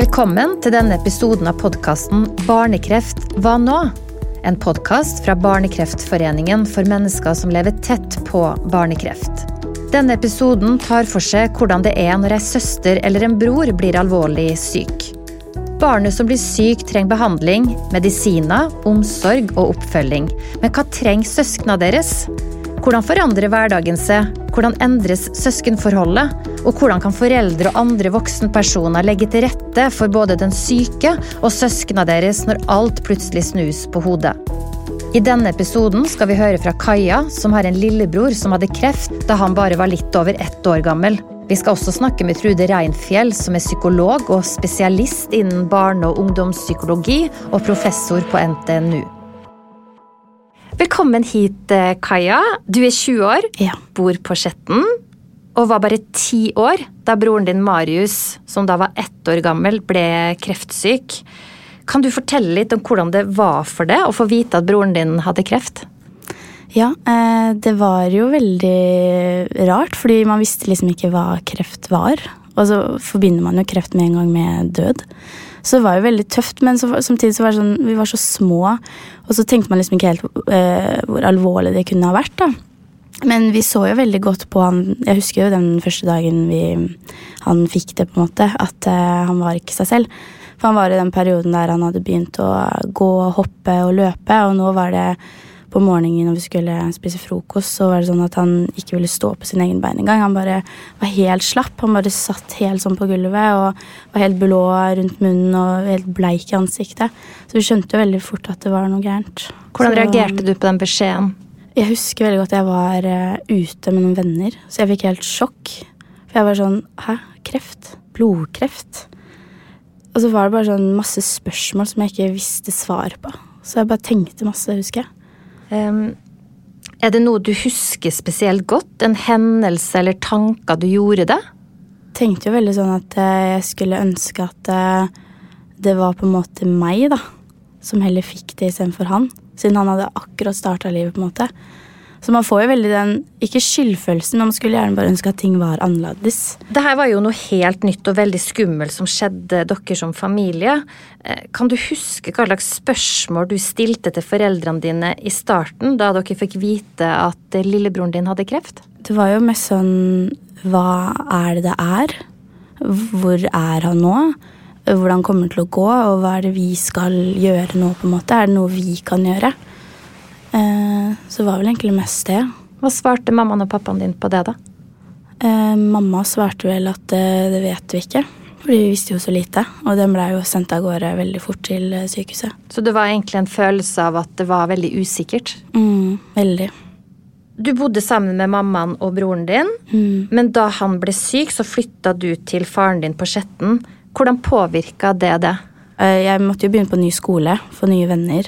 Velkommen til denne episoden av podkasten Barnekreft hva nå? En podkast fra Barnekreftforeningen for mennesker som lever tett på barnekreft. Denne episoden tar for seg hvordan det er når ei søster eller en bror blir alvorlig syk. Barnet som blir syk, trenger behandling, medisiner, omsorg og oppfølging. Men hva trenger søsknene deres? Hvordan forandrer hverdagen seg? Hvordan endres søskenforholdet? Og hvordan kan foreldre og andre voksenpersoner legge til rette for både den syke og søsknene deres når alt plutselig snus på hodet? I denne episoden skal vi høre fra Kaja, som har en lillebror som hadde kreft da han bare var litt over ett år gammel. Vi skal også snakke med Trude Reinfjell, som er psykolog og spesialist innen barne- og ungdomspsykologi og professor på NTNU. Velkommen hit, eh, Kaja. Du er 20 år, Ja. bor på Skjetten og var bare ti år da broren din Marius, som da var ett år gammel, ble kreftsyk. Kan du fortelle litt om hvordan det var for deg å få vite at broren din hadde kreft? Ja, eh, det var jo veldig rart, fordi man visste liksom ikke hva kreft var. Og så forbinder man jo kreft med en gang med død. Så det var jo veldig tøft, men så, samtidig så var det sånn, vi var så små, og så tenkte man liksom ikke helt uh, hvor alvorlig det kunne ha vært. da. Men vi så jo veldig godt på han Jeg husker jo den første dagen vi, han fikk det, på en måte, at uh, han var ikke seg selv. For han var i den perioden der han hadde begynt å gå, hoppe og løpe, og nå var det på morgenen når vi skulle spise frokost, så var det sånn at han ikke ville stå på sin egen bein engang. Han bare var helt slapp. Han bare satt helt sånn på gulvet og var helt blå rundt munnen og helt bleik i ansiktet. Så vi skjønte jo veldig fort at det var noe gærent. Hvordan Så- reagerte du på den beskjeden? jeg husker veldig godt jeg var eh, ute med noen venner, så jeg fikk helt sjokk. For jeg var sånn Hæ? Kreft? Blodkreft? Og så var det bare sånn masse spørsmål som jeg ikke visste svar på. Så jeg bare tenkte masse, husker jeg. Er det noe du husker spesielt godt? En hendelse eller tanker du gjorde det? Tenkte jo veldig sånn at eh, jeg skulle ønske at eh, det var på en måte meg, da. Som heller fikk det istedenfor han. Siden han hadde akkurat starta livet, på en måte. Så man får jo veldig den, ikke skyldfølelsen, men man skulle gjerne bare ønske at ting var annerledes. Det her var jo noe helt nytt og veldig skummelt som skjedde dere som familie. Eh, Kan du huske hva slags spørsmål du stilte til foreldrene dine i starten, da dere fikk vite at eh, lillebroren din hadde kreft? Det var jo mest sånn Hva er det det er? Hvor er han nå? Hvordan kommer det til å gå? Og hva er det vi skal gjøre nå? på en måte? Er det noe vi kan gjøre? Så var vel egentlig mest det. Hva svarte mammaen og pappaen din på det, da? Eh, mamma svarte vel at eh, det vet vi ikke. For vi visste jo så lite. Og den blei jo sendt av gårde veldig fort til eh, sykehuset. Så det var egentlig en følelse av at det var veldig usikkert? Mm, veldig. Du bodde sammen med mammaen og broren din, Mm. men da han ble syk, så flytta du til faren din på Skjetten. Hvordan påvirka det det? Eh, Jeg måtte jo begynne på ny skole, få nye venner,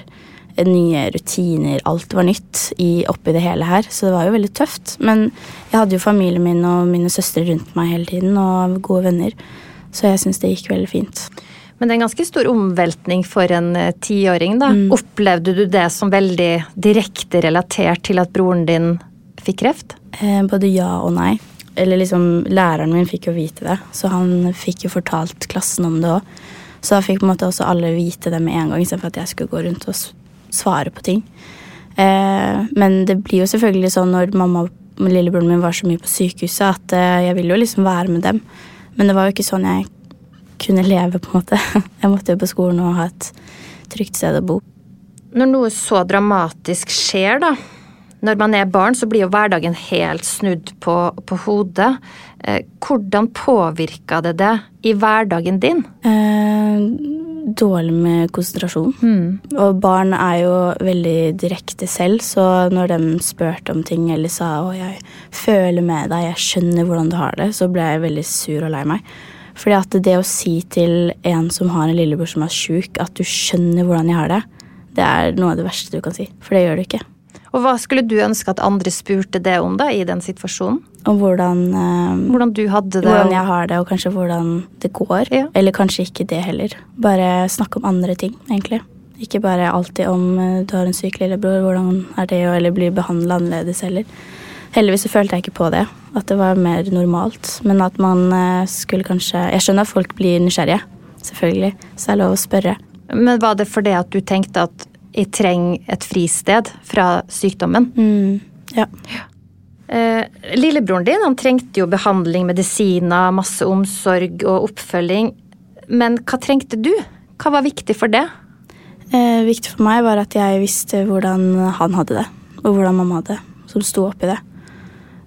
nye rutiner. Alt var nytt i, oppi det hele her, så det var jo veldig tøft. Men jeg hadde jo familien min og mine søstre rundt meg hele tiden, og gode venner. Så jeg syns det gikk veldig fint. Men det er en ganske stor omveltning for en eh, tiåring, da. Mm. Opplevde du det som veldig direkte relatert til at broren din fikk kreft? Eh, Både ja og nei. Eller liksom, Læreren min fikk jo vite det, så han fikk jo fortalt klassen om det òg. Så da fikk på en måte også alle vite det med en gang, istedenfor at jeg skulle gå rundt og svare på ting. Eh, men det blir jo selvfølgelig sånn når mamma og lillebroren min var så mye på sykehuset, at eh, jeg ville jo liksom være med dem. Men det var jo ikke sånn jeg kunne leve, på en måte. Jeg måtte jo på skolen og ha et trygt sted å bo. Når noe så dramatisk skjer, da, når man er barn, så blir jo hverdagen helt snudd på, på hodet. Eh, hvordan påvirka det det i hverdagen din? Eh, dårlig med konsentrasjon. Og barn er jo veldig direkte selv, så når de spurte om ting eller sa å, jeg føler med deg, jeg skjønner hvordan du har det, så ble jeg veldig sur og lei meg. Fordi at det å si til en som har en lillebror som er sjuk, at du skjønner hvordan jeg har det, det er noe av det verste du kan si. For det gjør du ikke. Og hva skulle du ønske at andre spurte det om da, i den situasjonen? Om hvordan, um, Hvordan du hadde det? hvordan jeg har det, og kanskje hvordan det går. Ja. Eller kanskje ikke det heller. Bare snakke om andre ting, egentlig. Ikke bare alltid om eh, du har en syk lillebror, hvordan er det å eller bli behandla annerledes heller. Heldigvis så følte jeg ikke på det, at det var mer normalt. Men at man eh, skulle kanskje Jeg skjønner at folk blir nysgjerrige, selvfølgelig. Så det er lov å spørre. Men var det fordi at du tenkte at jeg trenger et fristed fra sykdommen? Mm, ja. Eh, lillebroren din han trengte jo behandling, medisiner, masse omsorg og oppfølging. Men hva trengte du? Hva var viktig for det? Eh, viktig for meg var at jeg visste hvordan han hadde det, og hvordan mamma hadde det, som sto oppi det.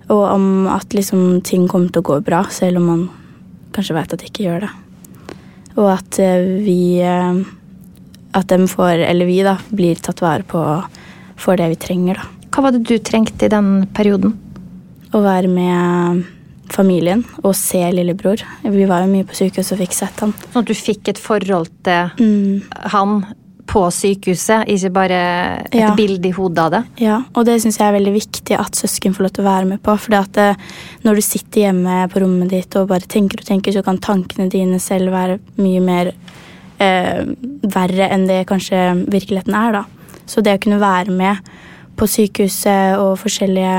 Og om at liksom ting kommer til å gå bra, selv om man kanskje vet at det ikke gjør det. Og at eh, vi eh, At de får, eller vi, da, blir tatt vare på for det vi trenger, da. Hva var det du trengte i den perioden? Å være med familien og se lillebror. Vi var jo mye på sykehus og fikk sett han. Sånn at du fikk et forhold til Mm. han på sykehuset, ikke bare et Ja. bilde i hodet av det? Ja, og det syns jeg er veldig viktig at søsken får lov til å være med på. For eh, når du sitter hjemme på rommet ditt og bare tenker og tenker, så kan tankene dine selv være mye mer eh, verre enn det kanskje virkeligheten er, da. Så det å kunne være med på sykehuset og forskjellige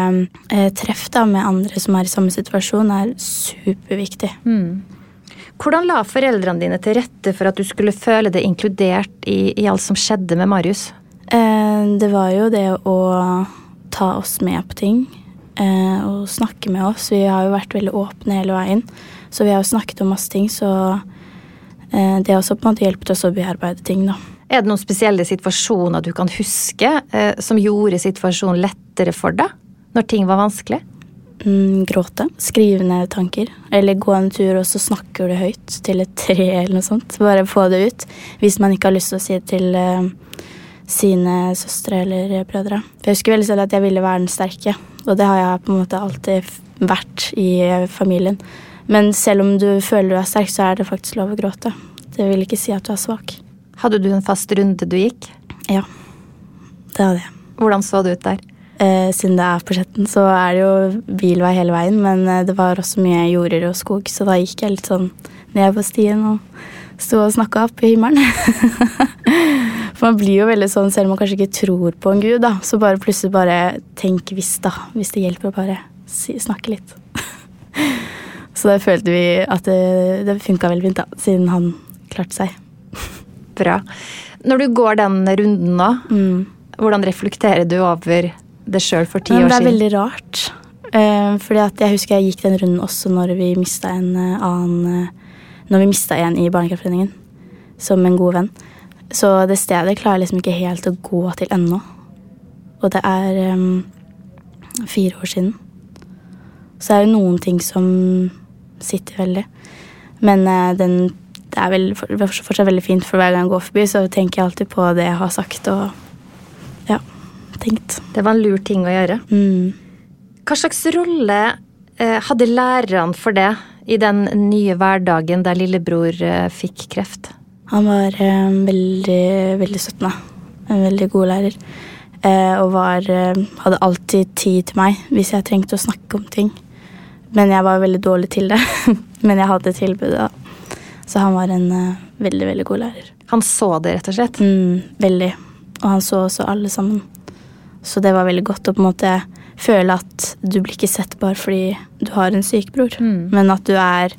eh, treff da, med andre som er i samme situasjon, er superviktig. Hvordan la foreldrene dine til rette for at du skulle føle deg inkludert i, i alt som skjedde med Marius? Eh, det var jo det å ta oss med på ting eh, og snakke med oss. Vi har jo vært veldig åpne hele veien, så vi har jo snakket om masse ting. Så det har også på en måte hjulpet oss å bearbeide ting, da. Er det noen spesielle situasjoner du kan huske eh, som gjorde situasjonen lettere for deg? Når ting var vanskelig? Mm, gråte. Skrive ned tanker. Eller gå en tur, og så snakker du høyt til et tre eller noe sånt. Bare få det ut. Hvis man ikke har lyst til å si det til eh, sine søstre eller brødre. For jeg husker veldig selv at jeg ville være den sterke, og det har jeg på en måte alltid vært i eh, familien. Men selv om du føler du er sterk, så er det faktisk lov å gråte. Det vil ikke si at du er svak. Hadde du en fast runde du gikk? Ja, det hadde jeg. Hvordan så det ut der? Eh, siden det er på Skjetten, så er det jo bilvei hele veien, men eh, det var også mye jorder og skog, så da gikk jeg litt sånn ned på stien og sto og snakka opp i himmelen. For man blir jo veldig sånn, selv om man kanskje ikke tror på en gud, da, så bare plutselig bare tenk hvis, da. Hvis det hjelper å bare si, snakke litt. så da følte vi at det, det funka veldig fint, da, siden han klarte seg. Bra. Når du går den runden nå, Mm. hvordan reflekterer du over det sjøl for ti år siden? det er veldig rart. Uh, fordi jeg husker jeg gikk den runden også når vi mista en uh, annen uh, Når vi mista en i Barnekreftforeningen. Som en god venn. Så det stedet klarer jeg liksom ikke helt å gå til ennå. Og det er um, fire år siden. Så det er jo noen ting som sitter veldig. Men eh, den det er vel for- fortsatt veldig fint, for hver gang jeg går forbi, så tenker jeg alltid på det jeg har sagt og ja, tenkt. Det var en lur ting å gjøre. Mm. Hva slags rolle eh, hadde lærerne for det i den nye hverdagen der lillebror eh, fikk kreft? Han var eh, veldig, veldig støttende. En veldig god lærer. Eh, og var, eh, hadde alltid tid til meg hvis jeg trengte å snakke om ting. Men jeg var veldig dårlig til det. Men jeg hadde tilbudet, da. Så han var en uh, veldig, veldig god lærer. Han så det, rett og slett. Mm, veldig. Og han så også alle sammen. Så det var veldig godt å på en måte føle at du blir ikke sett bare fordi du har en syk bror, Mm. men at du er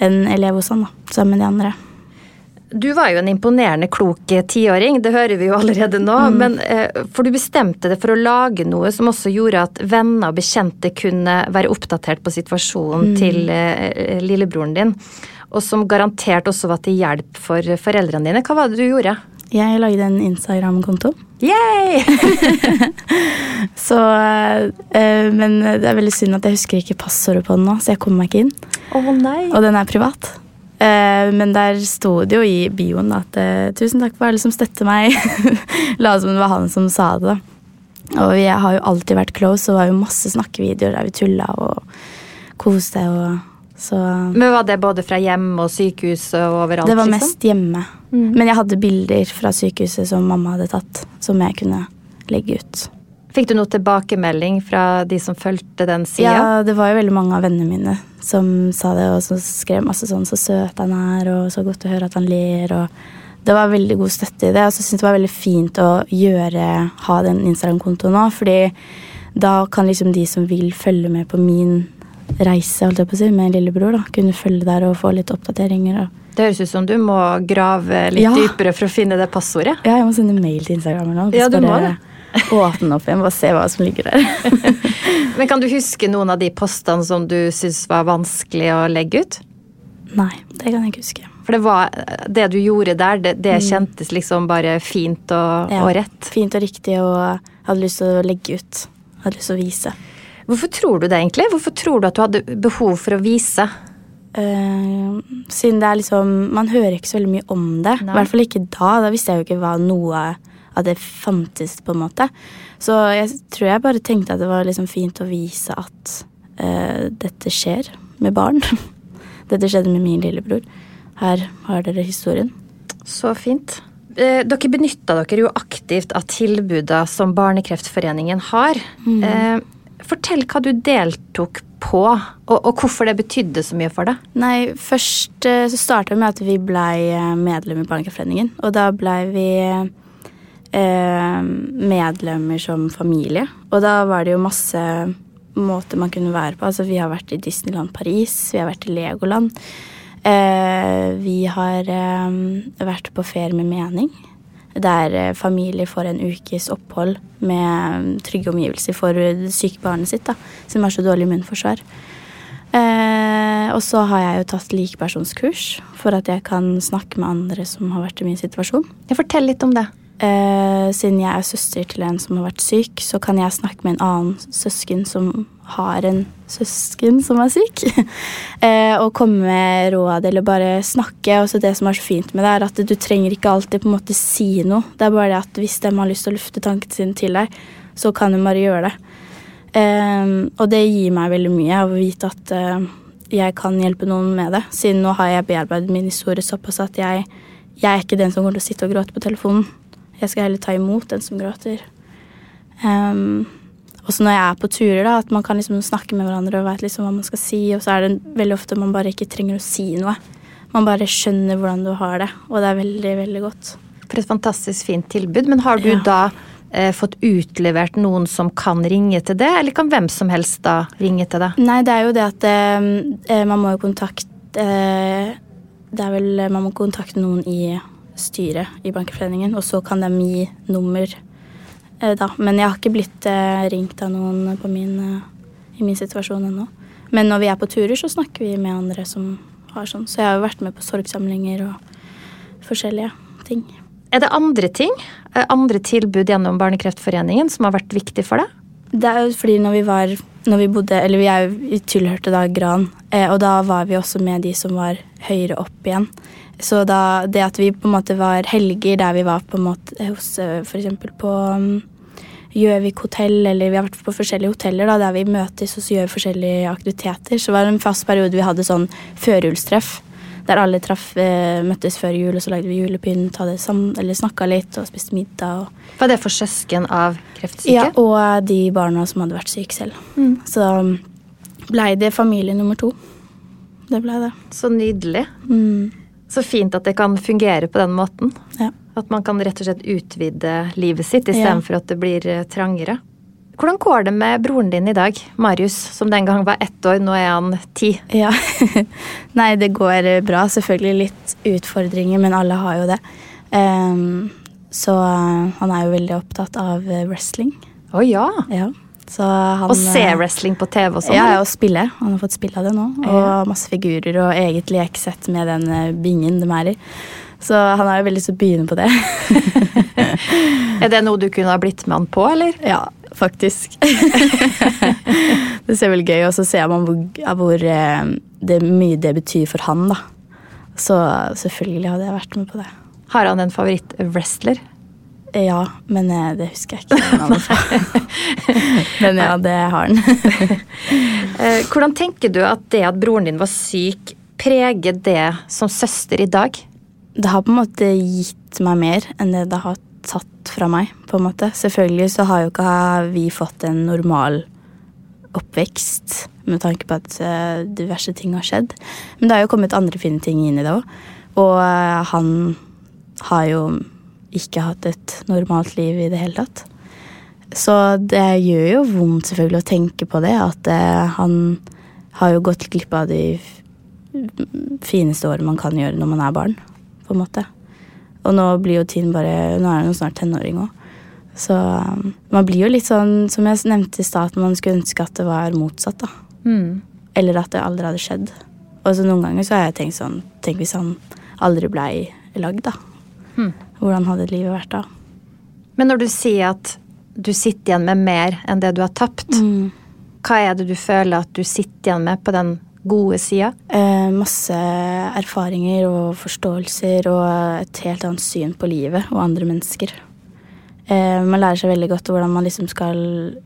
en elev hos han, da, sammen med de andre. Du var jo en imponerende klok eh, tiåring, det hører vi jo allerede nå. Men, eh, for du bestemte deg for å lage noe som også gjorde at venner og bekjente kunne være oppdatert på situasjonen til eh, lillebroren din. Og som garantert også var til hjelp for foreldrene dine. Hva var det du gjorde? Jeg lagde en Instagram-konto. Yay! Så, eh, men det er veldig synd at jeg husker ikke passordet på den nå, så jeg kommer meg ikke inn. Å nei. Og den er privat. Eh, men der sto det jo i bioen at eh, 'tusen takk for alle som støtter meg'. La oss som det var han som sa det. Og vi har jo alltid vært close, og det var jo masse snakkevideoer der vi tulla og koste. og så Men Var det både fra hjem og sykehus og overalt? Det var liksom? mest hjemme. Men jeg hadde bilder fra sykehuset som mamma hadde tatt, som jeg kunne legge ut. Fikk du noe tilbakemelding fra de som fulgte den sida? Ja, det var jo veldig mange av vennene mine som sa det, og som skrev masse sånn 'så søt han er', og 'så godt å høre at han ler'. og Det var veldig god støtte i det. Og så jeg det var veldig fint å gjøre, ha den Instagram-kontoen nå, fordi da kan liksom de som vil følge med på min reise holdt jeg på å si, med lillebror, da, kunne følge der og få litt oppdateringer. og Det Det høres ut som du må grave litt Ja. dypere for å finne det passordet. Ja, jeg må sende mail til Instagram eller noe. Ja, du må bare åpne opp igjen og se hva som ligger der. Men kan du huske noen av de postene som du syntes var vanskelig å legge ut? Nei, det kan jeg ikke huske. For det var det du gjorde der, det, det kjentes liksom bare fint og, Mm. Ja, og rett. Fint og riktig, og jeg hadde lyst til å legge ut. Jeg hadde lyst til å vise. Hvorfor tror du det egentlig? Hvorfor tror du at du hadde behov for å vise? Uh, siden det er liksom Man hører ikke så veldig mye om det. I hvert fall ikke da. Da visste jeg jo ikke hva noe av det fantes, på en måte. Så jeg tror jeg bare tenkte at det var liksom fint å vise at uh, dette skjer med barn. dette skjedde med min lillebror. Her har dere historien. Så fint. Eh, Dere benytta dere jo aktivt av tilbuda som Barnekreftforeningen har. Eh, fortell hva du deltok på, og, og hvorfor det betydde så mye for deg. Nei, først eh, så starta vi med at vi blei medlem i Barnekreftforeningen. Og da blei vi eh, medlemmer som familie. Og da var det jo masse måter man kunne være på. Altså vi har vært i Disneyland Paris, vi har vært i Legoland. Eh, vi har eh, vært på ferie med mening. Der familie familier får en ukes opphold med trygge omgivelser for syke barnet sitt, da, som har så dårlig immunforsvar. Eh, og så har jeg jo tatt likepersonskurs for at jeg kan snakke med andre som har vært i min situasjon. Fortell litt om det. Eh, siden jeg er søster til en som har vært syk, så kan jeg snakke med en annen søsken som har en søsken som er syk. eh, og komme med råd eller bare snakke. Og så det som er så fint med det, er at du trenger ikke alltid på en måte si noe. Det er bare det at hvis de har lyst til å lufte tankene sine til deg, så kan de bare gjøre det. Eh, og det gir meg veldig mye å vite at jeg kan hjelpe noen med det. Siden nå har jeg bearbeidet min historie såpass at jeg, jeg er ikke den som kommer til å sitte og gråte på telefonen. Jeg skal heller ta imot den som gråter. Um, og så når jeg er på turer, da, at man kan liksom snakke med hverandre og vet liksom hva man skal si, og så er det veldig ofte man bare ikke trenger å si noe. Man bare skjønner hvordan du har det, og det er veldig, veldig godt. For et fantastisk fint tilbud. Men har du Ja. da eh, fått utlevert noen som kan ringe til det, eller kan hvem som helst da ringe til det? Nei, det er jo det at eh, man må jo kontakte eh, Det er vel Man må kontakte noen i styret i Bankeforeningen, og så kan de gi nummer, eh, da. Men jeg har ikke blitt eh, ringt av noen på min, eh, i min situasjon ennå. Men når vi er på turer, så snakker vi med andre som har sånn. Så jeg har jo vært med på sorgsamlinger og forskjellige ting. Er det andre ting, andre tilbud gjennom Barnekreftforeningen som har vært viktig for deg? Det er jo fordi når vi var når vi bodde, eller vi er vi tilhørte da Gran, eh, og da var vi også med de som var høyere opp igjen. Så da, det at vi på en måte var helger der vi var på en måte hos f.eks. for eksempel på um, Gjøvik hotell, eller vi har vært på forskjellige hoteller da, der vi møtes og gjør forskjellige aktiviteter. Så var det en fast periode vi hadde sånn førjulstreff. Der alle traff, eh, møttes før jul, og så lagde vi julepynt, snakka litt og spiste middag. Og, Var det for søsken av kreftsyke? ja, og de barna som hadde vært syke selv. Så blei det familie nummer to. Det blei det. Så nydelig. Mm. Så fint at det kan fungere på den måten. Ja. At man kan rett og slett utvide livet sitt Ja. For at det blir eh, trangere. Hvordan går det med broren din i dag, Marius, som den gang var ett år, nå er han ti? Ja. Nei, det går bra. Selvfølgelig litt utfordringer, men alle har jo det. Um, så eh, han er jo veldig opptatt av eh, wrestling. Å ja! Ja. Så han, Og se eh, wrestling på TV og sånn? Ja, og spille. Han har fått spille av det nå. Og Ja. masse figurer og eget leksett med den eh, bingen de er i. Så han har jo veldig lyst til å begynne på det. Er det noe du kunne ha blitt med han på, eller? Ja, faktisk. det ser veldig gøy, og så ser man hvor, hvor eh, det, mye det betyr for han, da. Så selvfølgelig hadde jeg vært med på det. Har han en favoritt-wrestler? Ja, men eh, det husker jeg ikke men ja, det har han. Eh, Hvordan tenker du at det at broren din var syk, preger det som søster i dag? Det har på en måte gitt meg mer enn det det har tatt fra meg. på en måte. Selvfølgelig så har jo ikke vi fått en normal oppvekst med tanke på at eh, diverse ting har skjedd. Men det har jo kommet andre fine ting inn i det òg. Og eh, han har jo ikke hatt et normalt liv i det hele tatt. Så det gjør jo vondt selvfølgelig å tenke på det, at eh, han har jo gått glipp av de fineste årene man kan gjøre når man er barn, på en måte. Og nå blir jo Tinn bare Nå er hun snart tenåring òg. Så um, man blir jo litt sånn, som jeg nevnte i stad, man skulle ønske at det var motsatt, da. Mm. Eller at det aldri hadde skjedd. Og så noen ganger så har jeg tenkt sånn Tenk hvis han aldri blei lagd, da. Mm. Hvordan hadde livet vært da? Men når du sier at du sitter igjen med mer enn det du har tapt, Mm. hva er det du føler at du sitter igjen med på den gode sida? Eh, masse erfaringer og forståelser og et helt annet syn på livet og andre mennesker. Eh, man lærer seg veldig godt hvordan man liksom skal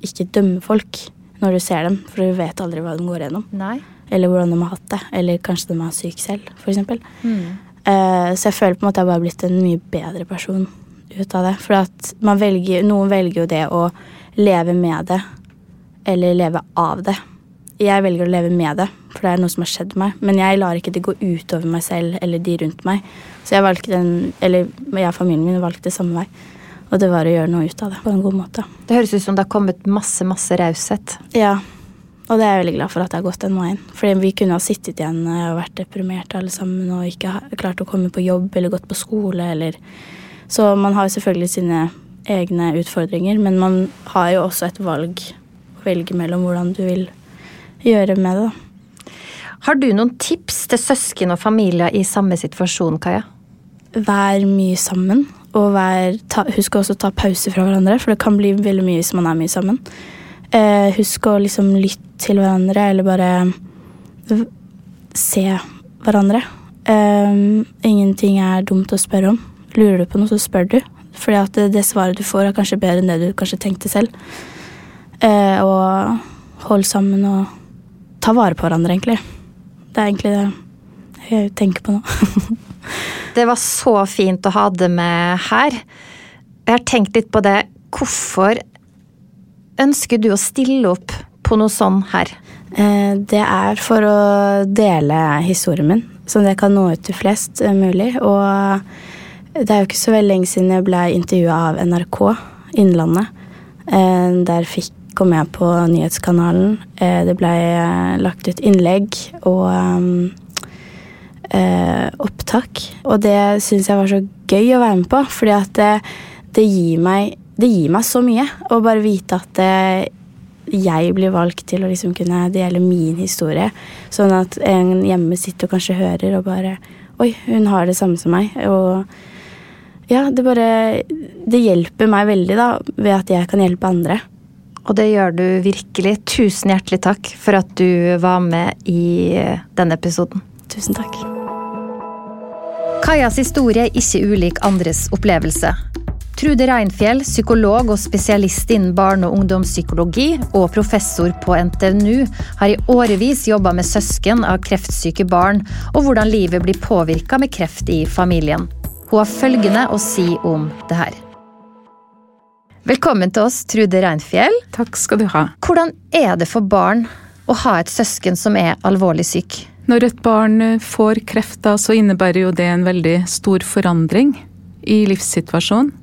ikke dømme folk når du ser dem, for du vet aldri hva de går gjennom. Nei. Eller hvordan de har hatt det. Eller kanskje de er syke selv, f.eks. Mm. Eh, så jeg føler på en måte jeg bare har blitt en mye bedre person ut av det. For at man velger, noen velger jo det å leve med det, eller leve av det. Jeg velger å leve med det, for det er noe som har skjedd meg. Men jeg lar ikke det gå utover meg selv eller de rundt meg. Så jeg valgte den, eller jeg og familien min valgte samme vei. Og det var å gjøre noe ut av det på en god måte. Det høres ut som det har kommet masse, masse raushet. Ja, og det er jeg veldig glad for at det har gått den veien. Fordi vi kunne ha sittet igjen og vært deprimerte alle sammen og ikke klart å komme på jobb eller gått på skole eller Så man har jo selvfølgelig sine egne utfordringer, men man har jo også et valg å velge mellom hvordan du vil gjøre med det. Har du noen tips til søsken og familier i samme situasjon, Kaja? Vær mye sammen, og vær, ta, husk også å ta pause fra hverandre, for det kan bli veldig mye hvis man er mye sammen. Eh, husk å liksom lytte til hverandre, eller bare se hverandre. Eh, ingenting er dumt å spørre om. Lurer du på noe, så spør du. Fordi at det, det svaret du får, er kanskje bedre enn det du kanskje tenkte selv. Eh, og hold sammen og ta vare på hverandre, egentlig. Det er egentlig det jeg tenker på nå. Det var så fint å ha det med her. Jeg har tenkt litt på det. Hvorfor ønsker du å stille opp på noe sånn her? Eh, Det er for å dele historien min, så det kan nå ut til flest eh, mulig. Og det er jo ikke så veldig lenge siden jeg ble intervjua av NRK Innlandet. Eh, Der fikk, kom jeg på nyhetskanalen. Eh, Det ble eh, lagt ut innlegg og eh, opptak. Og det syns jeg var så gøy å være med på, fordi at det, det, gir, meg, det gir meg så mye å bare vite at jeg blir valgt til å liksom kunne dele min historie. Sånn at en hjemme sitter og kanskje hører og bare Oi, hun har det samme som meg. Og ja, det bare Det hjelper meg veldig, da, ved at jeg kan hjelpe andre. Og det gjør du virkelig. Tusen hjertelig takk for at du var med i denne episoden. Tusen takk. Kajas historie er ikke ulik andres opplevelse. Trude Reinfjell, psykolog og spesialist innen barne- og ungdomspsykologi og professor på NTNU, har i årevis jobba med søsken av kreftsyke barn og hvordan livet blir påvirka med kreft i familien. Hun har følgende å si om det her. Velkommen til oss, Trude Reinfjell. Takk skal du ha. Hvordan er det for barn å ha et søsken som er alvorlig syk? Når et barn eh, får kreft, så innebærer jo det en veldig stor forandring i livssituasjonen.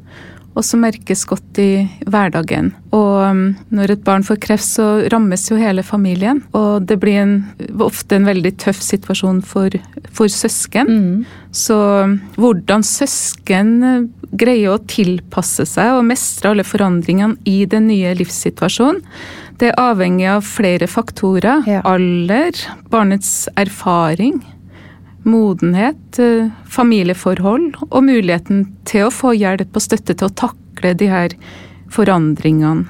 Og som merkes godt i hverdagen. Og mm, når et barn får kreft, så rammes jo hele familien. Og det blir en, ofte en veldig tøff situasjon for, for søsken. Så mm, hvordan søsken eh, greier å tilpasse seg og mestre alle forandringene i den nye livssituasjonen, det er avhengig av flere faktorer. Ja. Alder, barnets erfaring, modenhet, eh, familieforhold og muligheten til å få hjelp og støtte til å takle de her forandringene.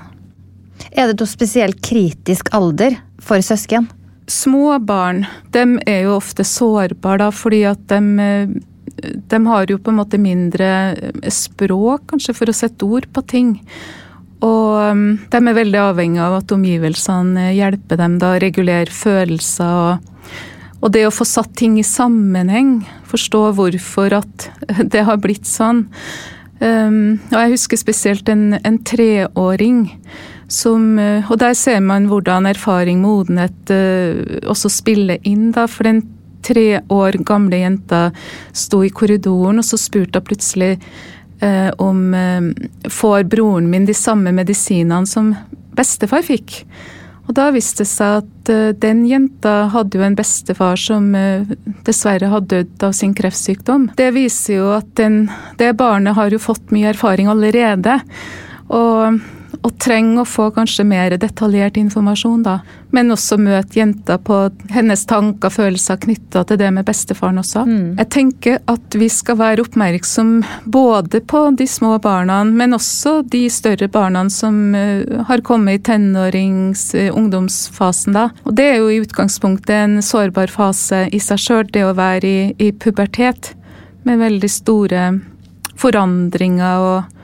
Er det noe spesielt kritisk alder for søsken? Små barn de er jo ofte sårbare, da, fordi at de, eh, de har jo på en måte mindre eh, språk, kanskje, for å sette ord på ting. Og um, de er veldig avhengig av at omgivelsene hjelper dem da, regulerer regulere følelser. Og, og det å få satt ting i sammenheng, forstå hvorfor at det har blitt sånn. Um, og jeg husker spesielt en, en treåring som eh, Og der ser man hvordan erfaring, modenhet eh, også spiller inn, da. For den tre år gamle jenta sto i korridoren, og så spurte hun plutselig eh, om Får broren min de samme medisinene som bestefar fikk? Og da viste det seg at uh, den jenta hadde jo en bestefar som uh, dessverre hadde dødd av sin kreftsykdom. Det viser jo at den, det barnet har jo fått mye erfaring allerede. Og og trenger å få kanskje mer detaljert informasjon, da. Men også møte jenta på hennes tanker og følelser knytta til det med bestefaren også. Mm. Jeg tenker at vi skal være oppmerksom både på de små barna, men også de større barna som uh, har kommet i tenårings-, uh, ungdomsfasen, da. Og det er jo i utgangspunktet en sårbar fase i seg sjøl, det å være i, i pubertet. Med veldig store forandringer og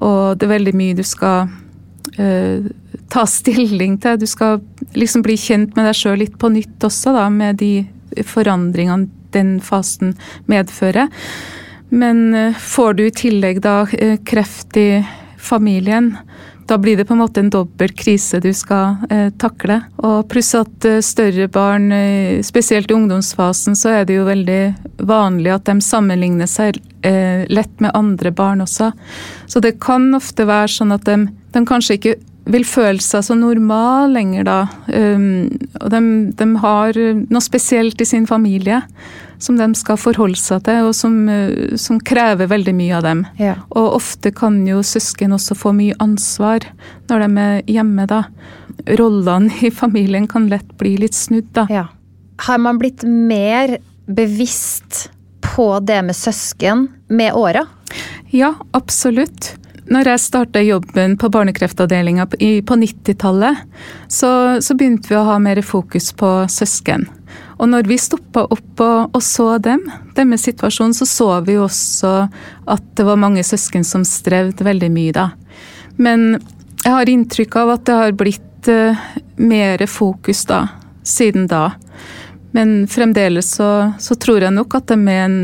og det er veldig mye du skal uh, ta stilling til. Du skal liksom bli kjent med deg sjøl litt på nytt også, da, med de forandringene den fasen medfører. Men uh, får du i tillegg da uh, kreft i familien, da blir det på en måte en dobbel krise du skal eh, takle. Og pluss at eh, større barn, eh, spesielt i ungdomsfasen, så er det jo veldig vanlig at de sammenligner seg eh, lett med andre barn også. Så det kan ofte være sånn at de, de kanskje ikke vil føle seg så normal lenger da. Um, og de, de, har noe spesielt i sin familie som de skal forholde seg til, og som, uh, som krever veldig mye av dem. Ja. Og ofte kan jo søsken også få mye ansvar når de er hjemme, da. Rollene i familien kan lett bli litt snudd, da. Ja. Har man blitt mer bevisst på det med søsken med åra? Ja, absolutt når jeg starta jobben på barnekreftavdelinga på 90-tallet, så, så, begynte vi å ha mer fokus på søsken. Og når vi stoppa opp og, og, så dem, deres situasjon, så så vi også at det var mange søsken som strevde veldig mye da. Men jeg har inntrykk av at det har blitt uh, mer fokus da, siden da. Men fremdeles så, så tror jeg nok at de er en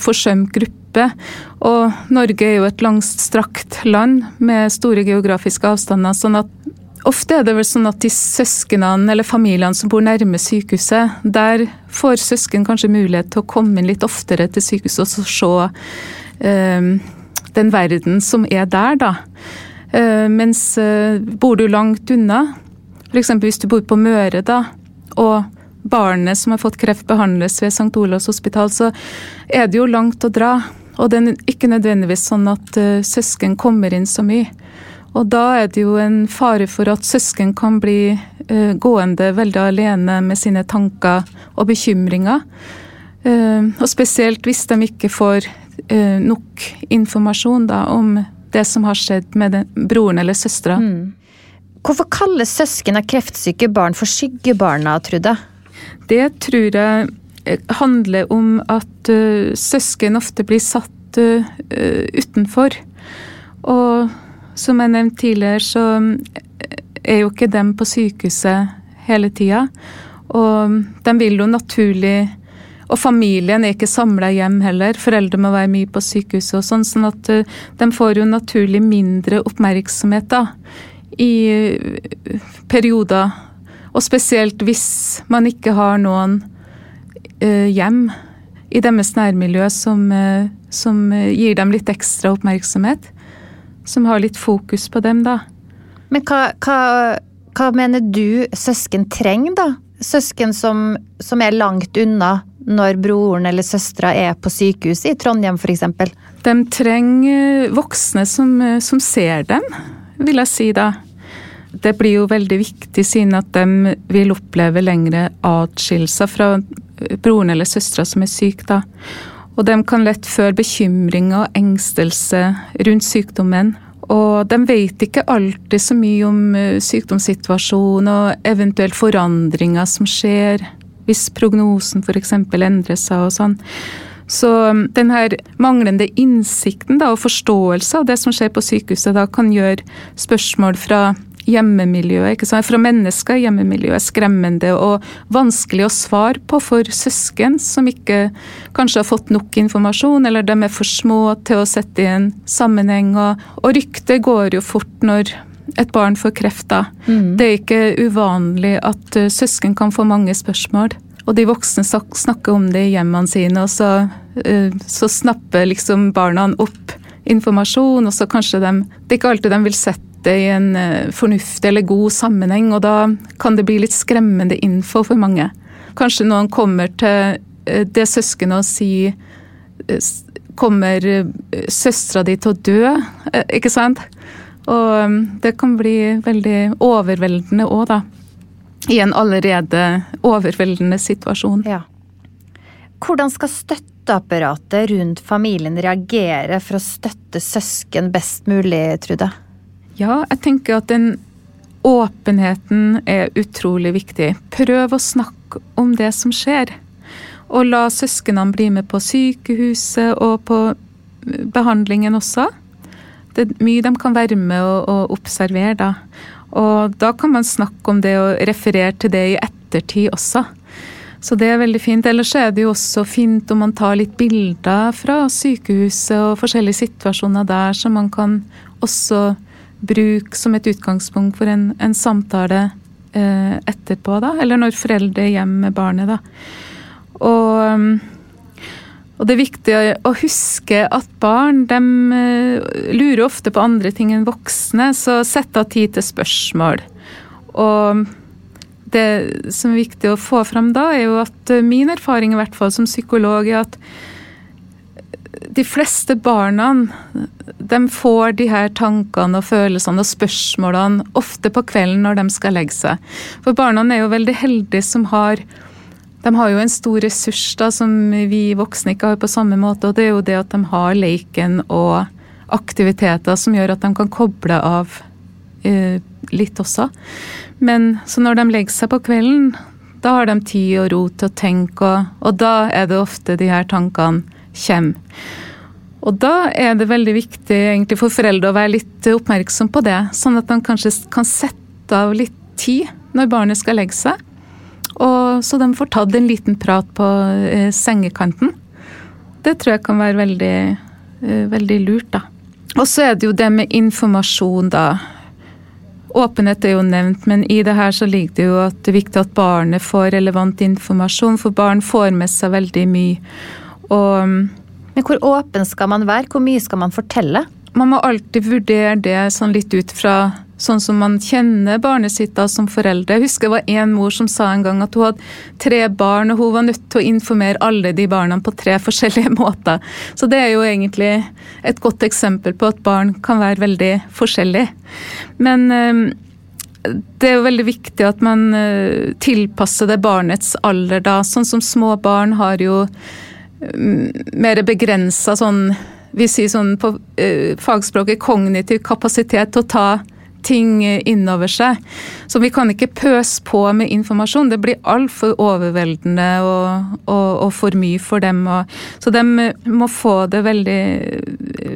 forsømt gruppe. Og Norge er jo et langstrakt land med store geografiske avstander. sånn at Ofte er det vel sånn at de søsknene eller familiene som bor nærme sykehuset, der får søsken kanskje mulighet til å komme inn litt oftere til sykehuset og se um, den verden som er der, da. Uh, mens uh, bor du langt unna, f.eks. hvis du bor på Møre, da, og barnet som har fått kreft behandles ved St. Olavs hospital, så er det jo langt å dra. Og det er ikke nødvendigvis sånn at uh, søsken kommer inn så mye. Og da er det jo en fare for at søsken kan bli uh, gående veldig alene med sine tanker og bekymringer. Uh, og spesielt hvis de ikke får nok informasjon da, om det som har skjedd med den, broren eller søstera. Mm. Hvorfor kalles søsken av kreftsyke barn for skyggebarna, Trude? Det tror jeg Eh, handler om at uh, søsken ofte blir satt uh, utenfor. Og som jeg nevnte tidligere, så er jo ikke dem på sykehuset hele tida. Og de vil jo naturlig Og familien er ikke samla hjem heller. Foreldre må være mye på sykehuset og sånn. Sånn at de får jo naturlig mindre oppmerksomhet da. I perioder. Og spesielt hvis man ikke har noen Eh, hjem i deres nærmiljø som, eh, som, eh, gir dem litt ekstra oppmerksomhet. Som har litt fokus på dem, da. Men hva, hva, hva mener du søsken trenger, da? Søsken som, som, er langt unna når broren eller søstera er på sykehus i Trondheim f.eks.? De trenger voksne som, som ser dem, vil jeg si da det blir jo veldig viktig siden at de vil oppleve lengre atskillelser fra broren eller søstera som er syk. da. Og de kan lett føle bekymring og engstelse rundt sykdommen. Og de vet ikke alltid så mye om eh, sykdomssituasjonen og eventuelt forandringer som skjer hvis prognosen f.eks. endrer seg og sånn. Så um, den her manglende innsikten da, og forståelse av det som skjer på sykehuset, da kan gjøre spørsmål fra hjemmemiljøet, ikke sant? fra mennesker hjemmemiljøet, skremmende og vanskelig å svare på for søsken som ikke kanskje har fått nok informasjon, eller de er for små til å sette i en sammenheng. Og, og ryktet går jo fort når et barn får kreft. da. Mm. Det er ikke uvanlig at uh, søsken kan få mange spørsmål. Og de voksne snakker om det i hjemmene sine, og så, uh, så snapper liksom barna opp informasjon, og så kanskje de Det er ikke alltid de vil sette det i en eh, fornuftig eller god sammenheng, og da kan det bli litt skremmende info for mange. Kanskje noen kommer til eh, det søskenet og sier Kommer søstera di til å dø? Ikke sant? Og det kan bli veldig overveldende òg, da. I en allerede overveldende situasjon. Ja. Hvordan skal støtteapparatet rundt familien reagere for å støtte søsken best mulig, Trude? Ja, jeg tenker at den åpenheten er utrolig viktig. Prøv å snakke om det som skjer. Og la søsknene bli med på sykehuset og på behandlingen også. Det er mye de kan være med og, og observere da. Og da kan man snakke om det og referere til det i ettertid også. Så det er veldig fint. Ellers er det jo også fint om man tar litt bilder fra sykehuset og forskjellige situasjoner der, så man kan også bruk som et utgangspunkt for en, en samtale eh, etterpå, da. Eller når foreldre er hjemme med barnet, da. Og, og, det er viktig å huske at barn de eh, lurer ofte på andre ting enn voksne, så sett av tid til spørsmål. Og det som er viktig å få fram da, er jo at min erfaring i hvert fall som psykolog er at de fleste barna de får de her tankene og følelsene og spørsmålene ofte på kvelden når de skal legge seg. For barna er jo veldig heldige som har de har jo en stor ressurs da, som vi voksne ikke har på samme måte, og det er jo det at de har leken og aktiviteter som gjør at de kan koble av eh, litt også. Men så når de legger seg på kvelden, da har de tid og ro til å tenke, og, og da er det ofte de her tankene kommer. Og da er det veldig viktig egentlig for foreldre å være litt oppmerksom på det, sånn at de kanskje kan sette av litt tid når barnet skal legge seg. Og så de får tatt en liten prat på eh, sengekanten. Det tror jeg kan være veldig, eh, veldig lurt, da. Og så er det jo det med informasjon, da. Åpenhet er jo nevnt, men i det her så ligger det jo at det er viktig at barnet får relevant informasjon, for barn får med seg veldig mye. Og men hvor åpen skal man være? Hvor mye skal man fortelle? Man må alltid vurdere det sånn litt ut fra sånn som man kjenner barnet sitt da som foreldre. Jeg husker det var en mor som sa en gang at hun hadde tre barn, og hun var nødt til å informere alle de barna på tre forskjellige måter. Så det er jo egentlig et godt eksempel på at barn kan være veldig forskjellige. Men ehm, det er jo veldig viktig at man eh, tilpasser det barnets alder da. Sånn som små barn har jo mer begrensa sånn Vi sier sånn på uh, fagspråket kognitiv kapasitet til å ta ting innover seg. Så vi kan ikke pøse på med informasjon. Det blir altfor overveldende og, og, og, for mye for dem. Så de må få det veldig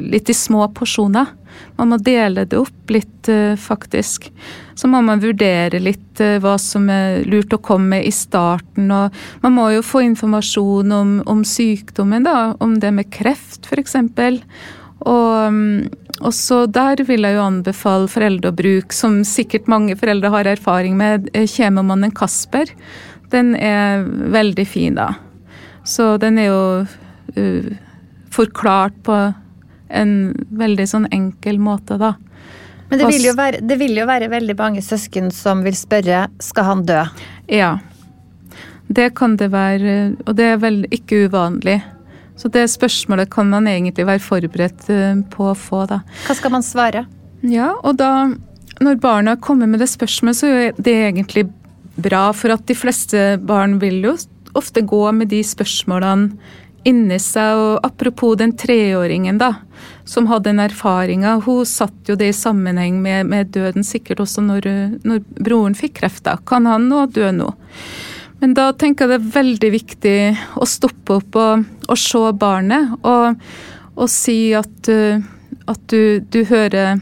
litt i små porsjoner. Man må dele det opp litt, eh, faktisk. Så må man vurdere litt eh, hva som er lurt å komme med i starten. Og man må jo få informasjon om, om sykdommen, da. Om det med kreft, f.eks. Og, mm, og så der vil jeg jo anbefale foreldre å bruke, som sikkert mange foreldre har erfaring med, kjememannen kjemomannen Kasper. Den er veldig fin, da. Så den er jo uh, forklart på en veldig sånn enkel måte, da. Men det vil, være, det vil, jo være, veldig mange søsken som vil spørre skal han dø? Ja. Det kan det være, og det er vel ikke uvanlig. Så det spørsmålet kan man egentlig være forberedt eh, på å få, da. Hva skal man svare? Ja, og da, når barna kommer med det spørsmålet, så er det egentlig bra, for at de fleste barn vil jo ofte gå med de spørsmålene inni seg. Og apropos den treåringen da, som hadde den erfaringa, hun satt jo det i sammenheng med, med døden, sikkert også når, når, broren fikk kreft. da. Kan han nå dø nå? Men da tenker jeg det er veldig viktig å stoppe opp og, og se barnet, og, og si at, at du, du, hører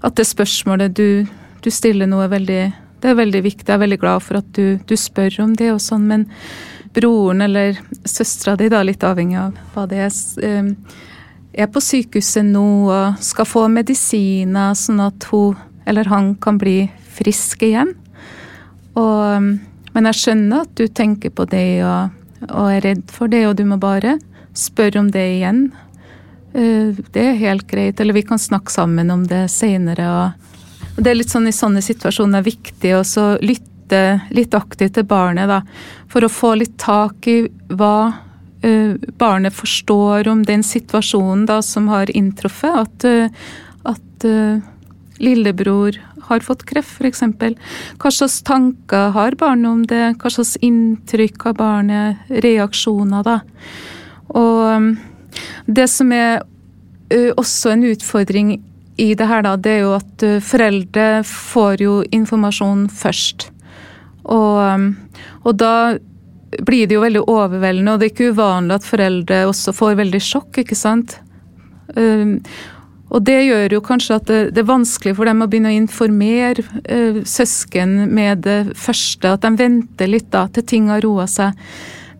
at det spørsmålet du, du stiller nå er veldig det er veldig viktig. Jeg er veldig glad for at du, du spør om det og sånn, men broren eller søstera di, da, litt avhengig av hva det er, eh, er på sykehuset nå og skal få medisiner sånn at hun eller han kan bli frisk igjen. Og, men jeg skjønner at du tenker på det og, og, er redd for det, og du må bare spørre om det igjen. Eh, det er helt greit, eller vi kan snakke sammen om det seinere. Det er litt sånn i sånne situasjoner viktig å lytte litt aktivt til barnet, da. For å få litt tak i hva uh, barnet forstår om den situasjonen da som har inntruffet. At, uh, at lillebror har fått kreft, f.eks. Hva slags tanker har barnet om det? Hva slags inntrykk av barnet? Reaksjoner, da. Og um, det som er også en utfordring i det her, da, det er jo at foreldre får jo informasjon først. Og, um, og da blir det jo veldig overveldende, og det er ikke uvanlig at foreldre også får veldig sjokk, ikke sant. Og det gjør jo kanskje at det, det, er vanskelig for dem å begynne å informere eh, søsken med det første, at de venter litt da til ting har roa seg.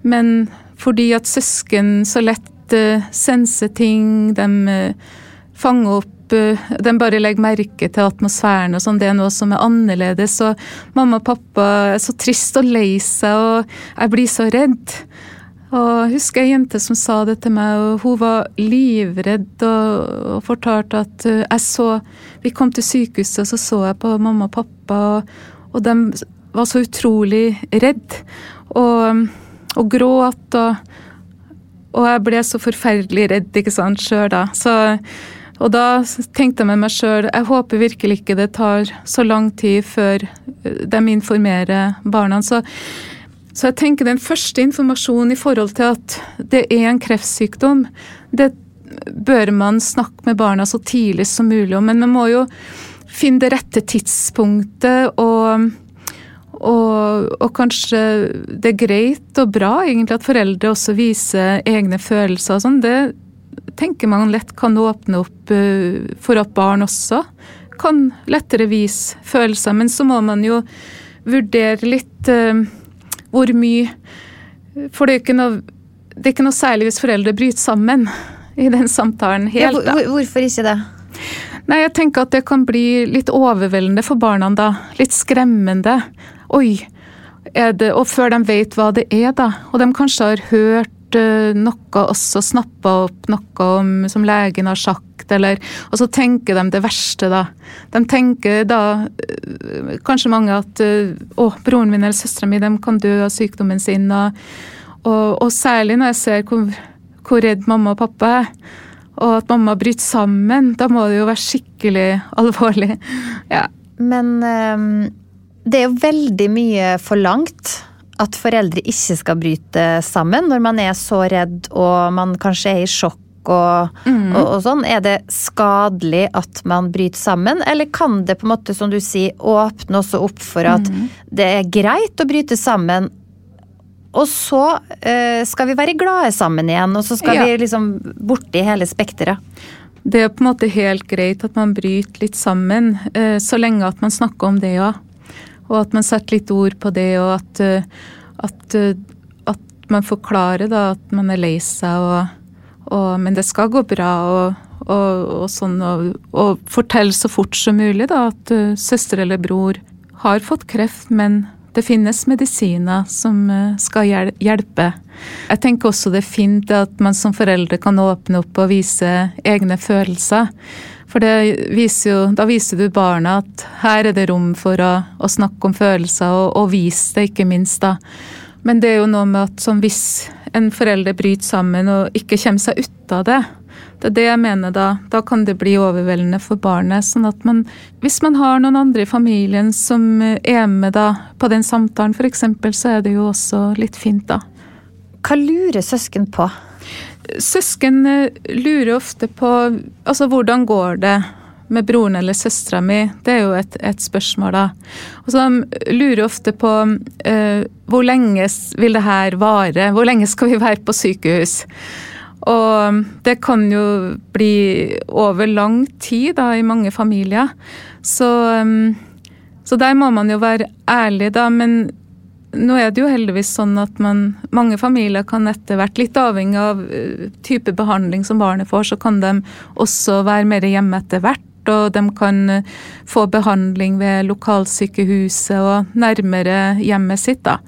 Men fordi at søsken så lett eh, senser ting, de eh, fanger opp de bare legger merke til atmosfæren og sånn. Det er noe som er annerledes. Og mamma og pappa er så trist og lei seg, og jeg blir så redd. Og jeg husker ei jente som sa det til meg, og hun var livredd og, og fortalte at uh, jeg så Vi kom til sykehuset, og så så jeg på mamma og pappa, og, og de var så utrolig redd. Og, og gråt, og, og jeg ble så forferdelig redd, ikke sant, sjøl da. Så, og da tenkte jeg med meg sjøl, jeg håper virkelig ikke det tar så lang tid før eh, de informerer barna. Så så jeg tenker den første informasjonen i forhold til at det er en kreftsykdom, det bør man snakke med barna så tidlig som mulig om. Men man må jo finne det rette tidspunktet og, og, og kanskje det er greit og bra egentlig at foreldre også viser egne følelser og sånn. Det tenker man lett kan åpne opp eh, for at barn også kan lettere vise følelser. Men så må man jo vurdere litt eh, hvor mye For det er ikke noe, det er ikke noe særlig hvis foreldre bryter sammen i den samtalen. helt. Ja, hvorfor ikke det? Nei, jeg tenker at det kan bli litt overveldende for barna da. Litt skremmende. Oi. Er det, og før de vet hva det er, da. Og de kanskje har hørt uh, noe også, snappa opp noe om, som legen har sagt eller Og så tenker de det verste, da. De tenker da øh, kanskje mange at øh, å, broren min eller søstera mi kan dø av sykdommen sin. Og, og, og, særlig når jeg ser hvor, hvor redd mamma og pappa er. Og at mamma bryter sammen. Da må det jo være skikkelig alvorlig. Ja. Men um, det er jo veldig mye forlangt at foreldre ikke skal bryte sammen når man er så redd og man kanskje er i sjokk og, mm. og, og, sånn. Er det skadelig at man bryter sammen, eller kan det på en måte, som du sier, åpne også opp for at mm. det er greit å bryte sammen, og så uh, skal vi være glade sammen igjen, og så skal ja. vi liksom borti hele spekteret? Det er på en måte helt greit at man bryter litt sammen, uh, så lenge at man snakker om det òg. Og at man setter litt ord på det, og at, uh, at, at man forklarer da at man er lei seg og og, men det skal gå bra. og og, og, sånn, og, og fortelle så fort som mulig da, at uh, søster eller bror har fått kreft, men det finnes medisiner som uh, skal hjel hjelpe. Jeg tenker også det er fint at man som foreldre kan åpne opp og vise egne følelser. For viser jo, da viser du barna at her er det rom for å, å snakke om følelser, og, og vise det, ikke minst. da. Men det er jo noe med at som hvis en forelder bryter sammen og ikke kommer seg ut av det. Det er det jeg mener da. Da kan det bli overveldende for barnet. sånn at man, Hvis man har noen andre i familien som er med da på den samtalen f.eks., så er det jo også litt fint, da. Hva lurer søsken på? Søsken eh, lurer ofte på altså hvordan går det med broren eller søstera mi? Det er jo et, et, spørsmål, da. Og så De lurer ofte på uh, hvor lenge vil det her vare? Hvor lenge skal vi være på sykehus? Og det kan jo bli over lang tid da, i mange familier. Så, um, så der må man jo være ærlig, da. Men nå er det jo heldigvis sånn at man, mange familier kan etter hvert, litt avhengig av uh, type behandling som barnet får, så kan de også være mer hjemme etter hvert og de kan eh, få behandling ved lokalsykehuset og nærmere hjemmet sitt. Da.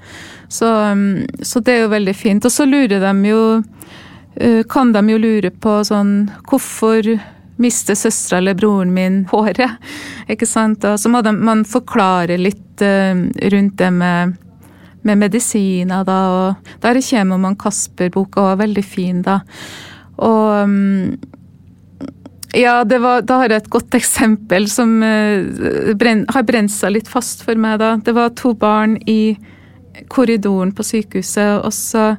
Så, mm, så det er jo veldig fint. Og så lurer de jo eh, Kan de jo lure på sånn Hvorfor mister søstera eller broren min håret. Ikke sant? Og så må man forklare litt uh, rundt det med, med medisiner, da. Og der kommer man Kasper-boka er veldig fin, da. Og um, ja, var, da har jeg et godt eksempel som uh, brenn, har brent seg litt fast for meg. da. Det var to barn i korridoren på sykehuset, og så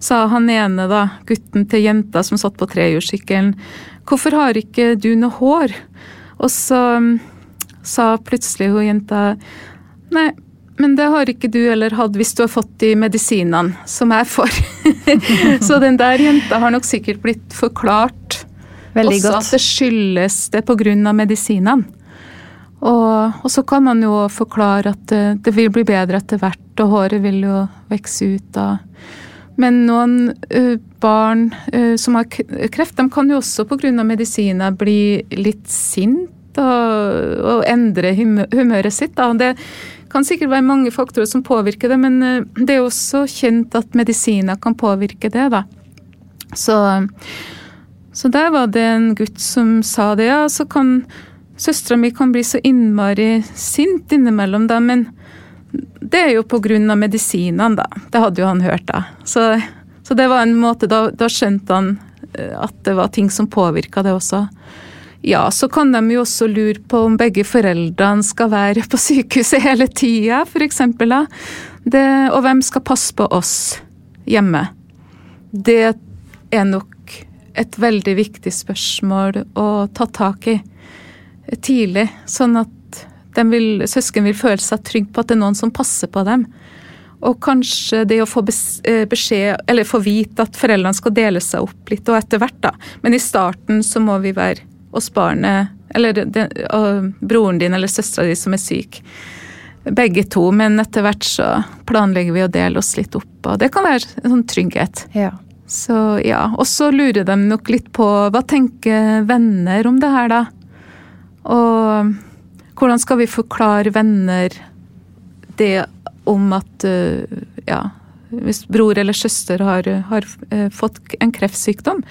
sa han ene, da, gutten til jenta som satt på trehjulssykkelen, 'Hvorfor har ikke du noe hår?' Og så um, sa plutselig hun jenta, 'Nei, men det har ikke du heller hatt hvis du har fått de medisinene som jeg får'. så den der jenta har nok sikkert blitt forklart Veldig også godt. at det skyldes det pga. medisinene. Og, og, så kan man jo forklare at det, det, vil bli bedre etter hvert, og håret vil jo vokse ut. da. Men noen uh, barn uh, som har kreft, de kan jo også pga. medisiner bli litt sint og, og endre humøret sitt. Da. Det kan sikkert være mange faktorer som påvirker det, men uh, det er også kjent at medisiner kan påvirke det. da. Så, så der var det en gutt som sa det. Ja, så kan søstera mi kan bli så innmari sint innimellom, da, men det er jo av medisinene, da. Det hadde jo han hørt, da. Så, så det var en måte Da, da skjønte han eh, at det var ting som påvirka det også. Ja, så kan de jo også lure på om begge foreldrene skal være på sykehuset hele tida, f.eks. Og hvem skal passe på oss hjemme? Det er nok et veldig viktig spørsmål å ta tak i tidlig, sånn at vil, søsken vil føle seg trygg på at det er noen som passer på dem. Og kanskje det å få eh, beskjed, eller få vite at foreldrene skal dele seg opp litt, og etter hvert, da. Men i starten så må vi være hos barnet, eller den, broren din eller søstera di som er syk. Begge to, men etter hvert så planlegger vi å dele oss litt opp, og det kan være en sånn trygghet. Ja. Så ja. Og så lurer de nok litt på hva tenker venner om det her, da? Og hvordan skal vi forklare venner det om at eh, ja, hvis bror eller søster har, har, eh, fått en kreftsykdom.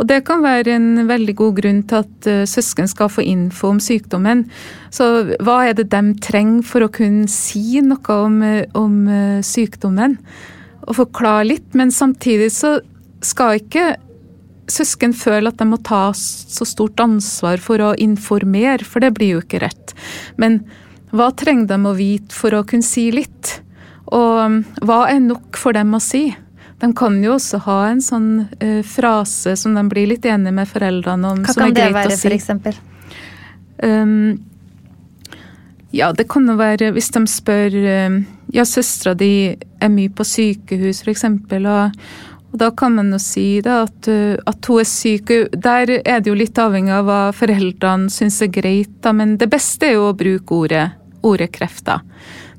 Og det kan være en veldig god grunn til at uh, søsken skal få info om sykdommen. Så hva er det de trenger for å kunne si noe om, om sykdommen? Og forklare litt, men samtidig så skal ikke søsken føle at de må ta så stort ansvar for å informere, for det blir jo ikke rett. Men hva trenger de å vite for å kunne si litt? Og um, hva er nok for dem å si? De kan jo også ha en sånn uh, frase som de blir litt enige med foreldrene om. Hva kan det være, si. eksempel? Um, ja, det kan jo være hvis de spør um, Ja, søstera di er mye på sykehus, eksempel, og, og da kan man jo si da, at, uh, at, hun er syk. Der er det jo litt avhengig av hva foreldrene syns er greit, da, men det beste er jo å bruke ordet, ordet krefter,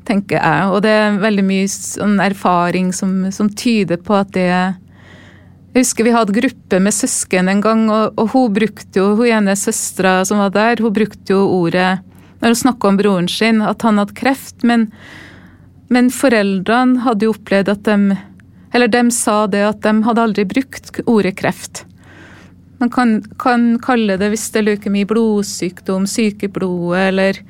tenker jeg. Og det er veldig mye sånn erfaring som, som, tyder på at det Jeg husker vi hadde gruppe med søsken en gang, og, og hun brukte jo, hun ene søstera som var der, hun brukte jo ordet når hun snakka om broren sin, at han hadde kreft, men, men foreldrene hadde jo opplevd at de eller de sa det at de hadde aldri brukt ordet kreft. Man kan, kan kalle det hvis det er leukemi, blodsykdom, syke i blodet, eller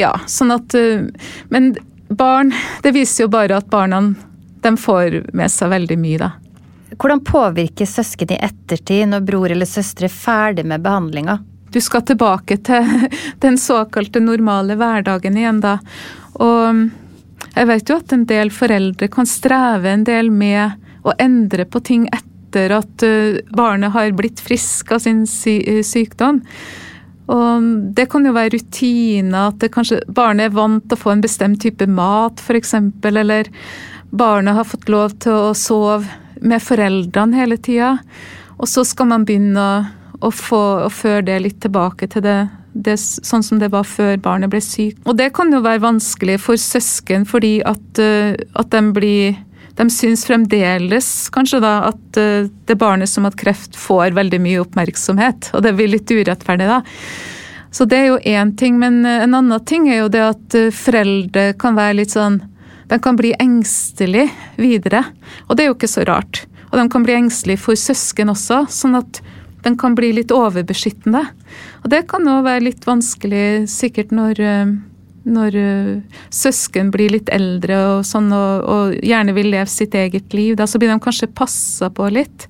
Ja, sånn at eh, Men barn Det viser jo bare at barna de får med seg veldig mye, da. Hvordan påvirker søsken i ettertid når bror eller søster er ferdig med behandlinga? Du skal tilbake til den såkalte normale hverdagen igjen, da. Og jeg vet jo at en del foreldre kan streve en del med å endre på ting etter at eh, barnet har blitt frisk av sin eh, sykdom. Og det kan jo være rutiner, at kanskje barnet er vant til å få en bestemt type mat f.eks. Eller barnet har fått lov til å sove med foreldrene hele tida. Og så skal man begynne å, å, få, å føre det litt tilbake til det det, sånn som det var før barnet ble syk. Og det kan jo være vanskelig for søsken fordi at, uh, at de blir de syns fremdeles kanskje da at uh, det barnet som har kreft, får veldig mye oppmerksomhet. Og det blir litt urettferdig, da. Så det er jo én ting. Men uh, en annen ting er jo det at foreldre kan være litt sånn De kan bli engstelige videre. Og det er jo ikke så rart. Og de kan bli engstelige for søsken også. Sånn at den kan bli litt overbeskyttende. Og det kan òg være litt vanskelig sikkert når, eh, når uh, søsken blir litt eldre og, sånn, og, og, gjerne vil leve sitt eget liv. Da så blir de kanskje passa på litt.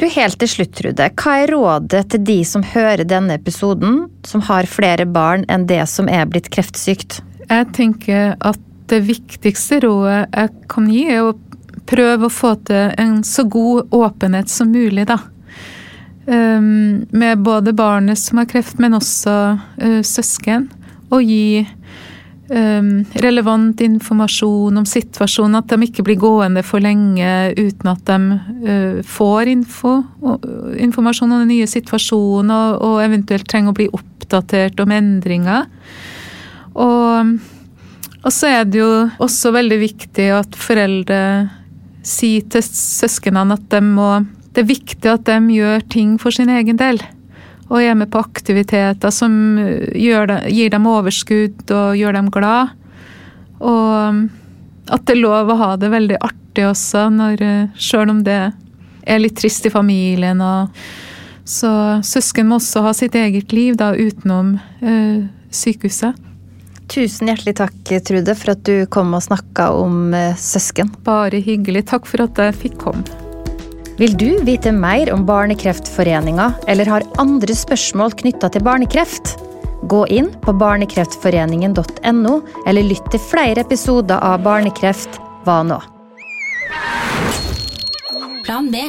Du, Helt til slutt, Trude. Hva er rådet til de som hører denne episoden, som har flere barn enn det som er blitt kreftsykt? Jeg tenker at det viktigste rådet jeg kan gi, er å prøve å få til en så god åpenhet som mulig, da. Um, med både barnet som har kreft, men også uh, søsken. Og gi um, relevant informasjon om situasjonen. At de ikke blir gående for lenge uten at de uh, får info, og, informasjon om den nye situasjonen, og, eventuelt trenger å bli oppdatert om endringer. Og, og så er det jo også veldig viktig at foreldre sier til søsknene at de må, det er viktig at de gjør ting for sin egen del. Og er med på aktiviteter som det, gir dem overskudd og gjør dem glad. Og at det er lov å ha det veldig artig også, når, selv om det er litt trist i familien. Og, så søsken må også ha sitt eget liv da, utenom øh, sykehuset. Tusen hjertelig takk, Trude, for at du kom og snakka om eh, søsken. Bare hyggelig. Takk for at jeg fikk komme. Vil du vite mer om Barnekreftforeninga eller har andre spørsmål knytta til barnekreft? Gå inn på barnekreftforeningen.no, eller lytt til flere episoder av Barnekreft hva nå? Plan B.